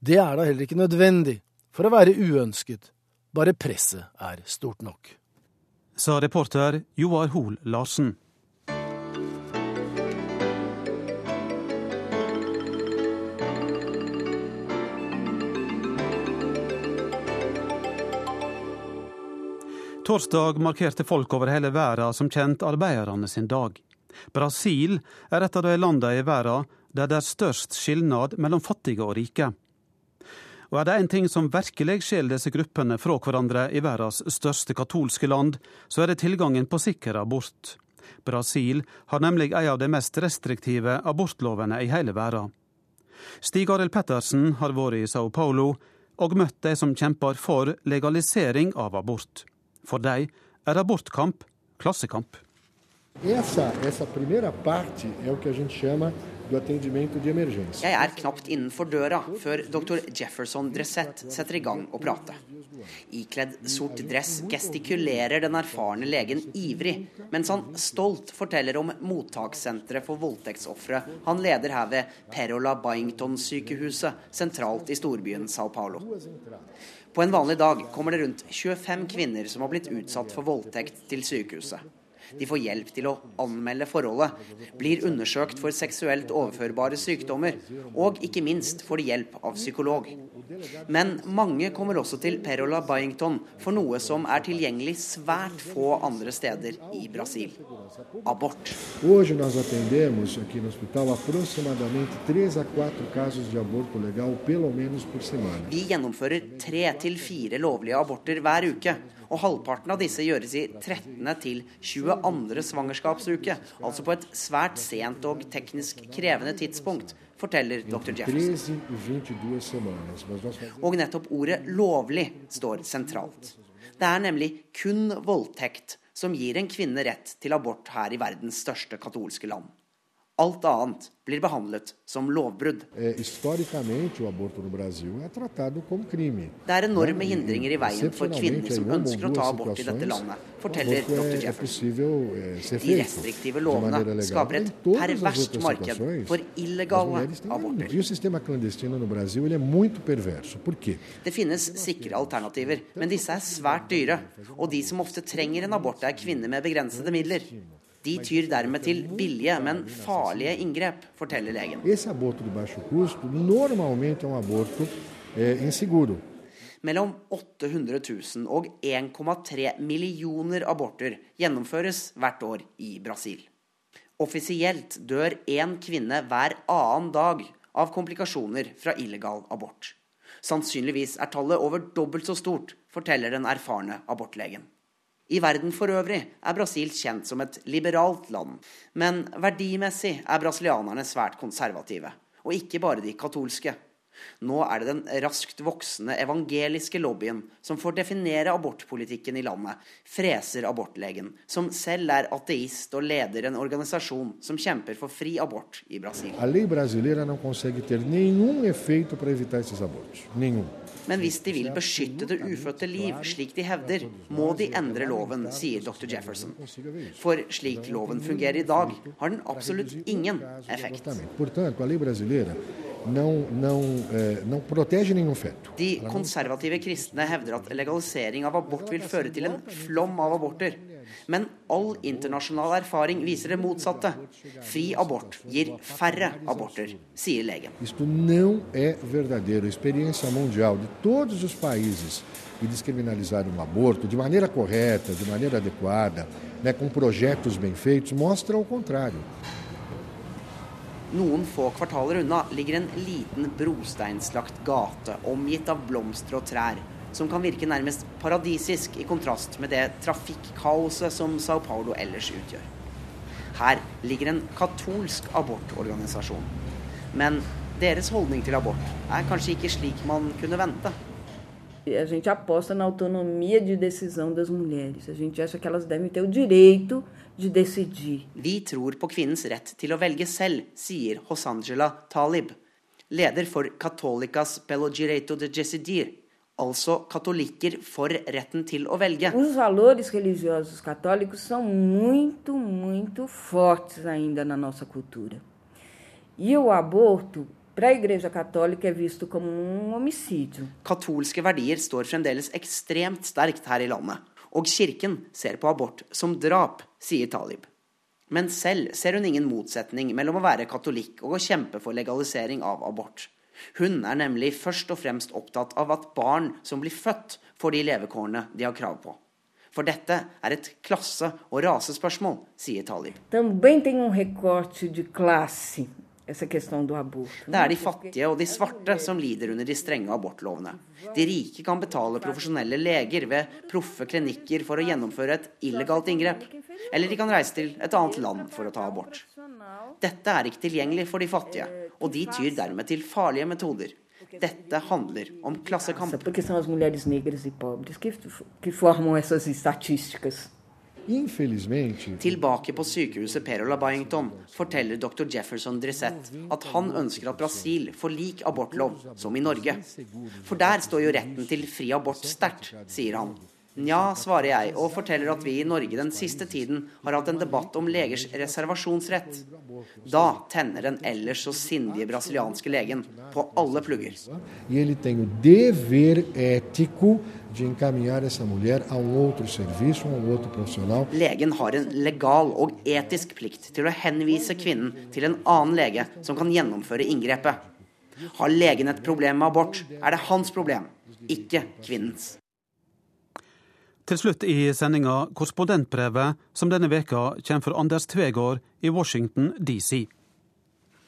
Det er da heller ikke nødvendig for å være uønsket, bare presset er stort nok. Sa reporter Joar Hoel Larsen. Torsdag markerte folk over hele verden som kjent arbeiderne sin dag. Brasil er et av de landene i verden der det er størst skilnad mellom fattige og rike. Og er det én ting som virkelig skiller disse gruppene fra hverandre i verdens største katolske land, så er det tilgangen på sikker abort. Brasil har nemlig en av de mest restriktive abortlovene i hele verden. Stig Arild Pettersen har vært i Sao Paulo og møtt de som kjemper for legalisering av abort. For dem er abortkamp klassekamp. Essa, essa primeira parte é o que a gente chama do atendimento de emergência. Jeg er knapt innenfor døra før dr. Jefferson Dressett setter i gang å prate. Ikledd sort dress gestikulerer den erfarne legen ivrig, mens han stolt forteller om mottakssenteret for voldtektsofre han leder her ved Perola Byington-sykehuset sentralt i storbyen Sao Paulo. På en vanlig dag kommer det rundt 25 kvinner som har blitt utsatt for voldtekt til sykehuset. De får hjelp til å anmelde forholdet, blir undersøkt for seksuelt overførbare sykdommer, og ikke minst får de hjelp av psykolog. Men mange kommer også til Perola Byington for noe som er tilgjengelig svært få andre steder i Brasil abort. Hoje nós atendemos aqui no hospital aproximadamente 3 a 4 casos de aborto legal, pelo menos por semana. Vi gjennomfører tre til fire lovlige aborter hver uke. Og halvparten av disse gjøres i 13. til 22. svangerskapsuke, altså på et svært sent og teknisk krevende tidspunkt, forteller dr. Jefferson. Og nettopp ordet 'lovlig' står sentralt. Det er nemlig kun voldtekt som gir en kvinne rett til abort her i verdens største katolske land. Alt annet blir behandlet som lovbrudd. Det er enorme hindringer i veien for kvinner som ønsker å ta abort i dette landet, forteller dr. Jefferson. Eh, De restriktive lovene skaper et perverst marked for illegale aborter. Det finnes sikre alternativer, men disse er svært dyre. Og de som ofte trenger en abort, er kvinner med begrensede midler. De tyr dermed til billige, men farlige inngrep, forteller legen. Mellom 800 000 og 1,3 millioner aborter gjennomføres hvert år i Brasil. Offisielt dør én kvinne hver annen dag av komplikasjoner fra illegal abort. Sannsynligvis er tallet over dobbelt så stort, forteller den erfarne abortlegen. I verden for øvrig er Brasil kjent som et liberalt land, men verdimessig er brasilianerne svært konservative, og ikke bare de katolske. Nå er det den raskt voksende evangeliske lobbyen som får definere abortpolitikken i landet, freser abortlegen, som selv er ateist og leder en organisasjon som kjemper for fri abort i Brasil. Men hvis de vil beskytte det ufødte liv, slik de hevder, må de endre loven, sier dr. Jefferson. For slik loven fungerer i dag, har den absolutt ingen effekt não, não, eh, não protege nenhum feto. De konservative kristne hevder at legalisering av abort vil føre til en flom av aborter. Men all internasjonal erfaring viser det motsatte. Fri abort gir færre aborter, sier legen. Isto não é verdadeiro. A experiência mundial de todos os países que descriminalizaram o aborto de maneira correta, de maneira adequada, né, com projetos bem feitos, mostra o contrário. Noen få kvartaler unna ligger en liten brosteinslagt gate omgitt av blomster og trær, som kan virke nærmest paradisisk i kontrast med det trafikkaoset som Sao Paulo ellers utgjør. Her ligger en katolsk abortorganisasjon. Men deres holdning til abort er kanskje ikke slik man kunne vente. A gente aposta na autonomia de decisão das mulheres. A gente acha que elas devem ter o direito de decidir. Vi tror på kvinnens rett til å velge selv, sier Hosangela Talib, leder for Catolicas Pelo Direito de Decidir, Altså katolikker for retten til å velge. Os valores religiosos católicos são muito, muito fortes ainda na nossa cultura. E o aborto, para a Igreja Católica, é visto como um homicídio. Katolske verdier står fremdeles ekstremt sterkt her i landet. Og kirken ser på abort som drap, sier Talib. Men selv ser hun ingen motsetning mellom å være katolikk og å kjempe for legalisering av abort. Hun er nemlig først og fremst opptatt av at barn som blir født, får de levekårene de har krav på. For dette er et klasse- og rasespørsmål, sier Talib. Também tem um recorte de classe essa questão do aborto. Det er de fattige og de svarte som lider under de strenge abortlovene. De rike kan betale profesjonelle leger ved proffe klinikker for å gjennomføre et illegalt inngrep. Eller de kan reise til et annet land for å ta abort. Dette er ikke tilgjengelig for de fattige, og de tyr dermed til farlige metoder. Dette handler om klassekamp. Porque são as mulheres negras e pobres que, que formam essas estatísticas. Tilbake på sykehuset Perola Byington forteller dr. Jefferson Drisett at han ønsker at Brasil får lik abortlov som i Norge. For der står jo retten til fri abort sterkt, sier han. Nja, svarer jeg, og forteller at vi i Norge den siste tiden har hatt en debatt om legers reservasjonsrett. Da tenner den ellers så sindige brasilianske legen på alle plugger. De encaminhar essa mulher a um outro serviço, a um outro profissional. Legen har en legal og etisk plikt til å henvise kvinnen til en annen lege som kan gjennomføre inngrepet. Har legen et problem med abort, er det hans problem, ikke kvinnens. Til slutt i sendinga korrespondentbrevet som denne veka kommer fra Anders Tvegård i Washington DC.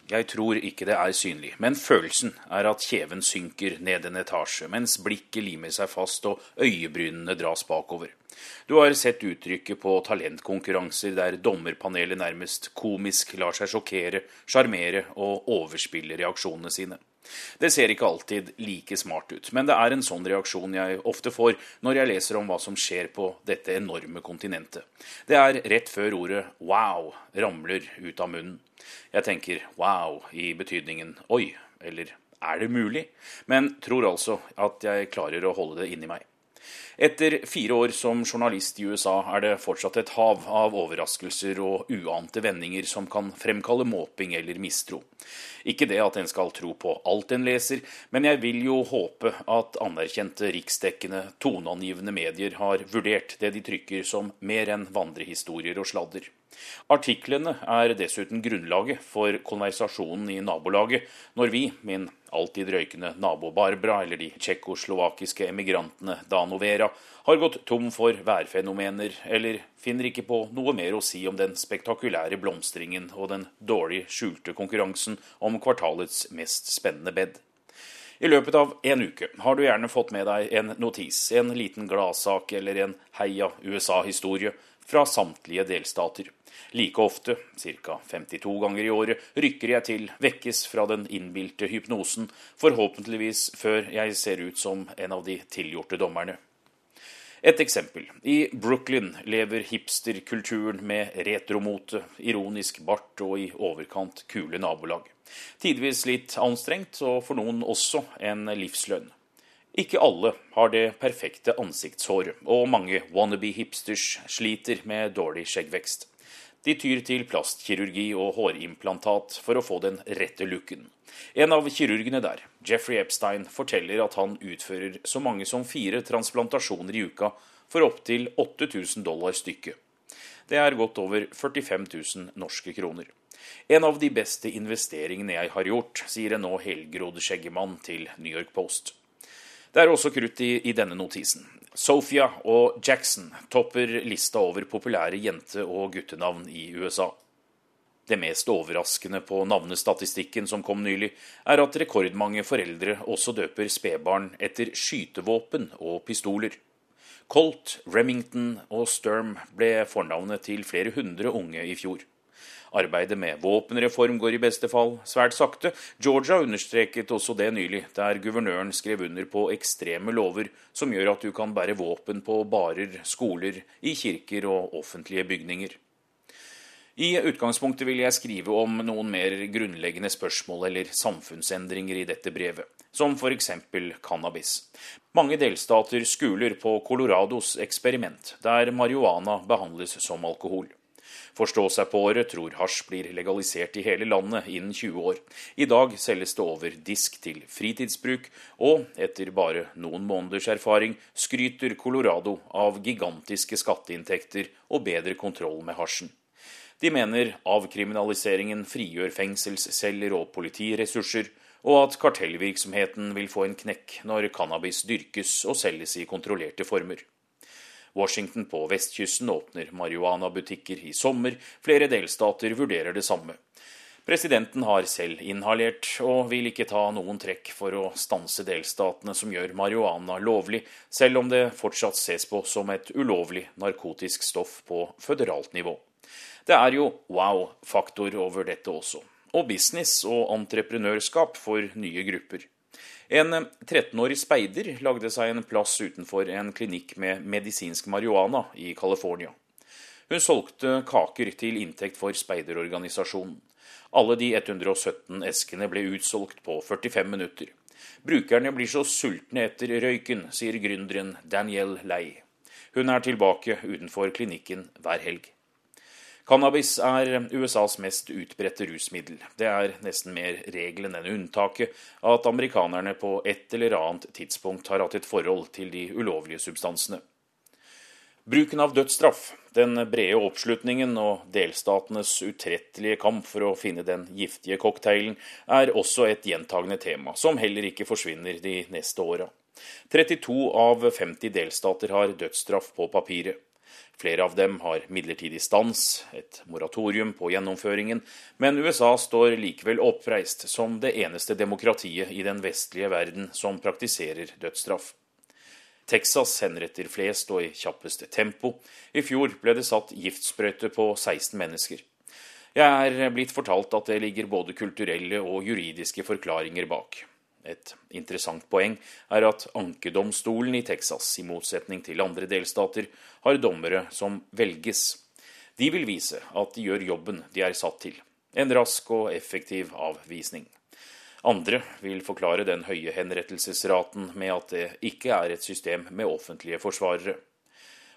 Jeg tror ikke det er synlig, men følelsen er at kjeven synker ned en etasje, mens blikket limer seg fast og øyebrynene dras bakover. Du har sett uttrykket på talentkonkurranser der dommerpanelet nærmest komisk lar seg sjokkere, sjarmere og overspille reaksjonene sine. Det ser ikke alltid like smart ut, men det er en sånn reaksjon jeg ofte får når jeg leser om hva som skjer på dette enorme kontinentet. Det er rett før ordet 'wow' ramler ut av munnen. Jeg tenker 'wow' i betydningen 'oi' eller 'er det mulig', men tror altså at jeg klarer å holde det inni meg. Etter fire år som journalist i USA er det fortsatt et hav av overraskelser og uante vendinger som kan fremkalle måping eller mistro. Ikke det at en skal tro på alt en leser, men jeg vil jo håpe at anerkjente, riksdekkende, toneangivende medier har vurdert det de trykker som mer enn vandrehistorier og sladder. Artiklene er dessuten grunnlaget for konversasjonen i nabolaget når vi, min alltid røykende nabo Barbara eller de tsjekkoslovakiske emigrantene Danovera, har gått tom for værfenomener, eller finner ikke på noe mer å si om den spektakulære blomstringen og den dårlig skjulte konkurransen om kvartalets mest spennende bed. I løpet av en uke har du gjerne fått med deg en notis, en liten gladsak eller en heia USA-historie fra samtlige delstater. Like ofte, ca. 52 ganger i året, rykker jeg til, vekkes fra den innbilte hypnosen, forhåpentligvis før jeg ser ut som en av de tilgjorte dommerne. Et eksempel. I Brooklyn lever hipsterkulturen med retromote, ironisk bart og i overkant kule nabolag. Tidvis litt anstrengt, og for noen også en livslønn. Ikke alle har det perfekte ansiktshåret, og mange wannabe-hipsters sliter med dårlig skjeggvekst. De tyr til plastkirurgi og hårimplantat for å få den rette looken. En av kirurgene der, Jeffrey Epstein, forteller at han utfører så mange som fire transplantasjoner i uka for opptil 8000 dollar stykket. Det er godt over 45 000 norske kroner. En av de beste investeringene jeg har gjort, sier en nå helgrodd skjeggemann til New York Post. Det er også krutt i, i denne notisen. Sophia og Jackson topper lista over populære jente- og guttenavn i USA. Det mest overraskende på navnestatistikken som kom nylig, er at rekordmange foreldre også døper spedbarn etter skytevåpen og pistoler. Colt, Remington og Sturm ble fornavnet til flere hundre unge i fjor. Arbeidet med våpenreform går i beste fall svært sakte. Georgia understreket også det nylig, der guvernøren skrev under på ekstreme lover som gjør at du kan bære våpen på barer, skoler, i kirker og offentlige bygninger. I utgangspunktet vil jeg skrive om noen mer grunnleggende spørsmål eller samfunnsendringer i dette brevet, som f.eks. cannabis. Mange delstater skuler på Colorados eksperiment, der marihuana behandles som alkohol. Forstå seg på året tror hasj blir legalisert i hele landet innen 20 år. I dag selges det over disk til fritidsbruk, og etter bare noen måneders erfaring skryter Colorado av gigantiske skatteinntekter og bedre kontroll med hasjen. De mener avkriminaliseringen frigjør fengselsceller og politiressurser, og at kartellvirksomheten vil få en knekk når cannabis dyrkes og selges i kontrollerte former. Washington på vestkysten åpner marihuanabutikker i sommer. Flere delstater vurderer det samme. Presidenten har selv inhalert, og vil ikke ta noen trekk for å stanse delstatene som gjør marihuana lovlig, selv om det fortsatt ses på som et ulovlig narkotisk stoff på føderalt nivå. Det er jo wow-faktor over dette også. Og business og entreprenørskap for nye grupper. En 13-årig speider lagde seg en plass utenfor en klinikk med medisinsk marihuana i California. Hun solgte kaker til inntekt for speiderorganisasjonen. Alle de 117 eskene ble utsolgt på 45 minutter. Brukerne blir så sultne etter røyken, sier gründeren Danielle Lei. Hun er tilbake utenfor klinikken hver helg. Cannabis er USAs mest utbredte rusmiddel. Det er nesten mer regelen enn unntaket at amerikanerne på et eller annet tidspunkt har hatt et forhold til de ulovlige substansene. Bruken av dødsstraff, den brede oppslutningen og delstatenes utrettelige kamp for å finne den giftige cocktailen, er også et gjentagende tema, som heller ikke forsvinner de neste åra. 32 av 50 delstater har dødsstraff på papiret. Flere av dem har midlertidig stans, et moratorium på gjennomføringen, men USA står likevel oppreist som det eneste demokratiet i den vestlige verden som praktiserer dødsstraff. Texas henretter flest og i kjappeste tempo. I fjor ble det satt giftsprøyte på 16 mennesker. Jeg er blitt fortalt at det ligger både kulturelle og juridiske forklaringer bak. Et interessant poeng er at ankedomstolen i Texas, i motsetning til andre delstater, har dommere som velges. De vil vise at de gjør jobben de er satt til. En rask og effektiv avvisning. Andre vil forklare den høye henrettelsesraten med at det ikke er et system med offentlige forsvarere.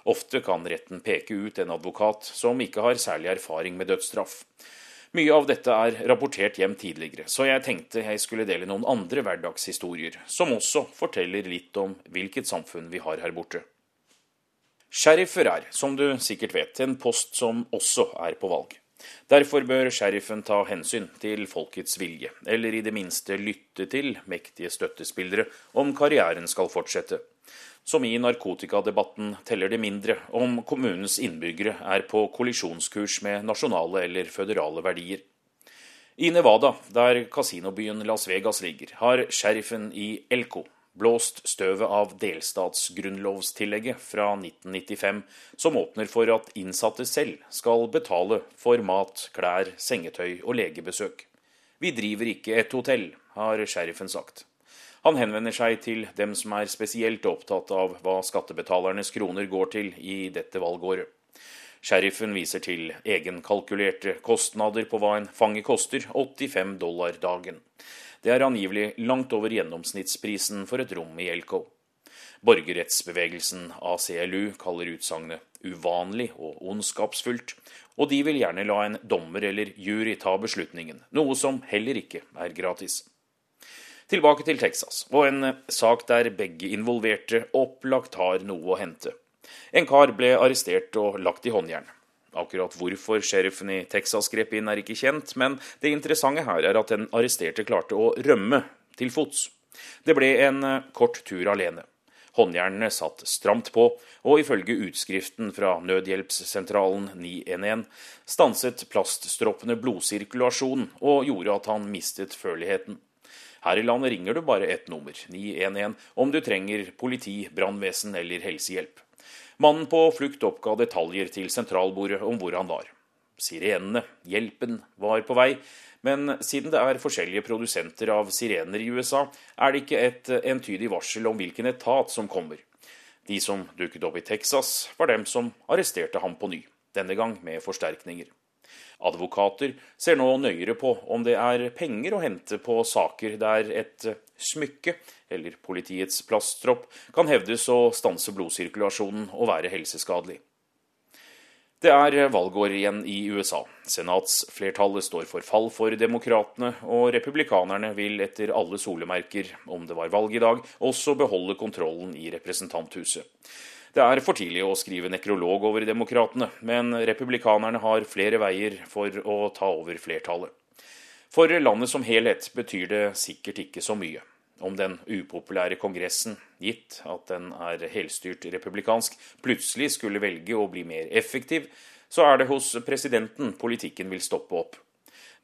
Ofte kan retten peke ut en advokat som ikke har særlig erfaring med dødsstraff. Mye av dette er rapportert hjem tidligere, så jeg tenkte jeg skulle dele noen andre hverdagshistorier, som også forteller litt om hvilket samfunn vi har her borte. Sheriffer er, som du sikkert vet, en post som også er på valg. Derfor bør sheriffen ta hensyn til folkets vilje, eller i det minste lytte til mektige støttespillere om karrieren skal fortsette. Som i narkotikadebatten teller det mindre om kommunens innbyggere er på kollisjonskurs med nasjonale eller føderale verdier. I Nevada, der kasinobyen Las Vegas ligger, har sheriffen i Elko blåst støvet av delstatsgrunnlovstillegget fra 1995, som åpner for at innsatte selv skal betale for mat, klær, sengetøy og legebesøk. Vi driver ikke et hotell, har sheriffen sagt. Han henvender seg til dem som er spesielt opptatt av hva skattebetalernes kroner går til i dette valgåret. Sheriffen viser til egenkalkulerte kostnader på hva en fange koster, 85 dollar dagen. Det er angivelig langt over gjennomsnittsprisen for et rom i Elko. Borgerrettsbevegelsen ACLU kaller utsagnet uvanlig og ondskapsfullt, og de vil gjerne la en dommer eller jury ta beslutningen, noe som heller ikke er gratis. Tilbake til Texas, og en eh, sak der begge involverte opplagt har noe å hente. En kar ble arrestert og lagt i håndjern. Akkurat hvorfor sheriffen i Texas grep inn, er ikke kjent, men det interessante her er at den arresterte klarte å rømme til fots. Det ble en eh, kort tur alene. Håndjernene satt stramt på, og ifølge utskriften fra nødhjelpssentralen 911 stanset plaststroppene blodsirkulasjonen og gjorde at han mistet førligheten. Her i landet ringer du bare ett nummer, 911, om du trenger politi, brannvesen eller helsehjelp. Mannen på flukt oppga detaljer til sentralbordet om hvor han var. Sirenene, hjelpen, var på vei, men siden det er forskjellige produsenter av sirener i USA, er det ikke et entydig varsel om hvilken etat som kommer. De som dukket opp i Texas, var dem som arresterte ham på ny, denne gang med forsterkninger. Advokater ser nå nøyere på om det er penger å hente på saker der et smykke eller politiets plaststropp kan hevdes å stanse blodsirkulasjonen og være helseskadelig. Det er valgår igjen i USA. Senatsflertallet står for fall for demokratene, og republikanerne vil etter alle solemerker, om det var valg i dag, også beholde kontrollen i representanthuset. Det er for tidlig å skrive nekrolog over demokratene, men republikanerne har flere veier for å ta over flertallet. For landet som helhet betyr det sikkert ikke så mye. Om den upopulære Kongressen, gitt at den er helstyrt republikansk, plutselig skulle velge å bli mer effektiv, så er det hos presidenten politikken vil stoppe opp.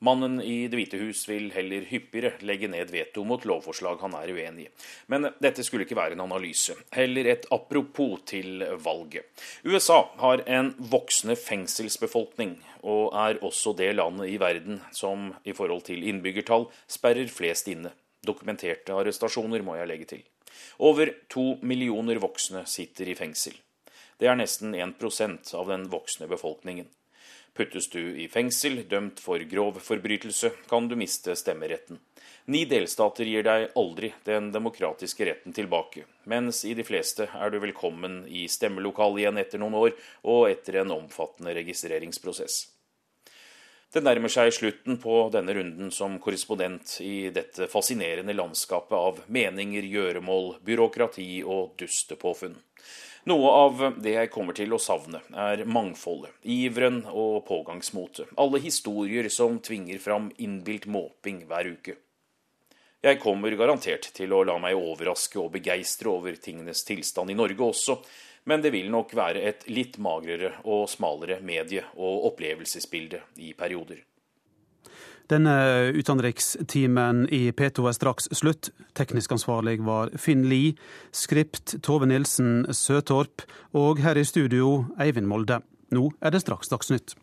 Mannen i Det hvite hus vil heller hyppigere legge ned veto mot lovforslag han er uenig i. Men dette skulle ikke være en analyse, heller et apropos til valget. USA har en voksende fengselsbefolkning, og er også det landet i verden som i forhold til innbyggertall sperrer flest inne. Dokumenterte arrestasjoner, må jeg legge til. Over to millioner voksne sitter i fengsel. Det er nesten 1% av den voksne befolkningen. Puttes du i fengsel, dømt for grov forbrytelse, kan du miste stemmeretten. Ni delstater gir deg aldri den demokratiske retten tilbake, mens i de fleste er du velkommen i stemmelokalet igjen etter noen år og etter en omfattende registreringsprosess. Det nærmer seg slutten på denne runden som korrespondent i dette fascinerende landskapet av meninger, gjøremål, byråkrati og dustepåfunn. Noe av det jeg kommer til å savne, er mangfoldet, iveren og pågangsmotet. Alle historier som tvinger fram innbilt måping hver uke. Jeg kommer garantert til å la meg overraske og begeistre over tingenes tilstand i Norge også, men det vil nok være et litt magrere og smalere medie- og opplevelsesbilde i perioder. Denne utenrikstimen i P2 er straks slutt. Teknisk ansvarlig var Finn Lie, skript Tove Nilsen Søtorp, og her i studio Eivind Molde. Nå er det straks Dagsnytt.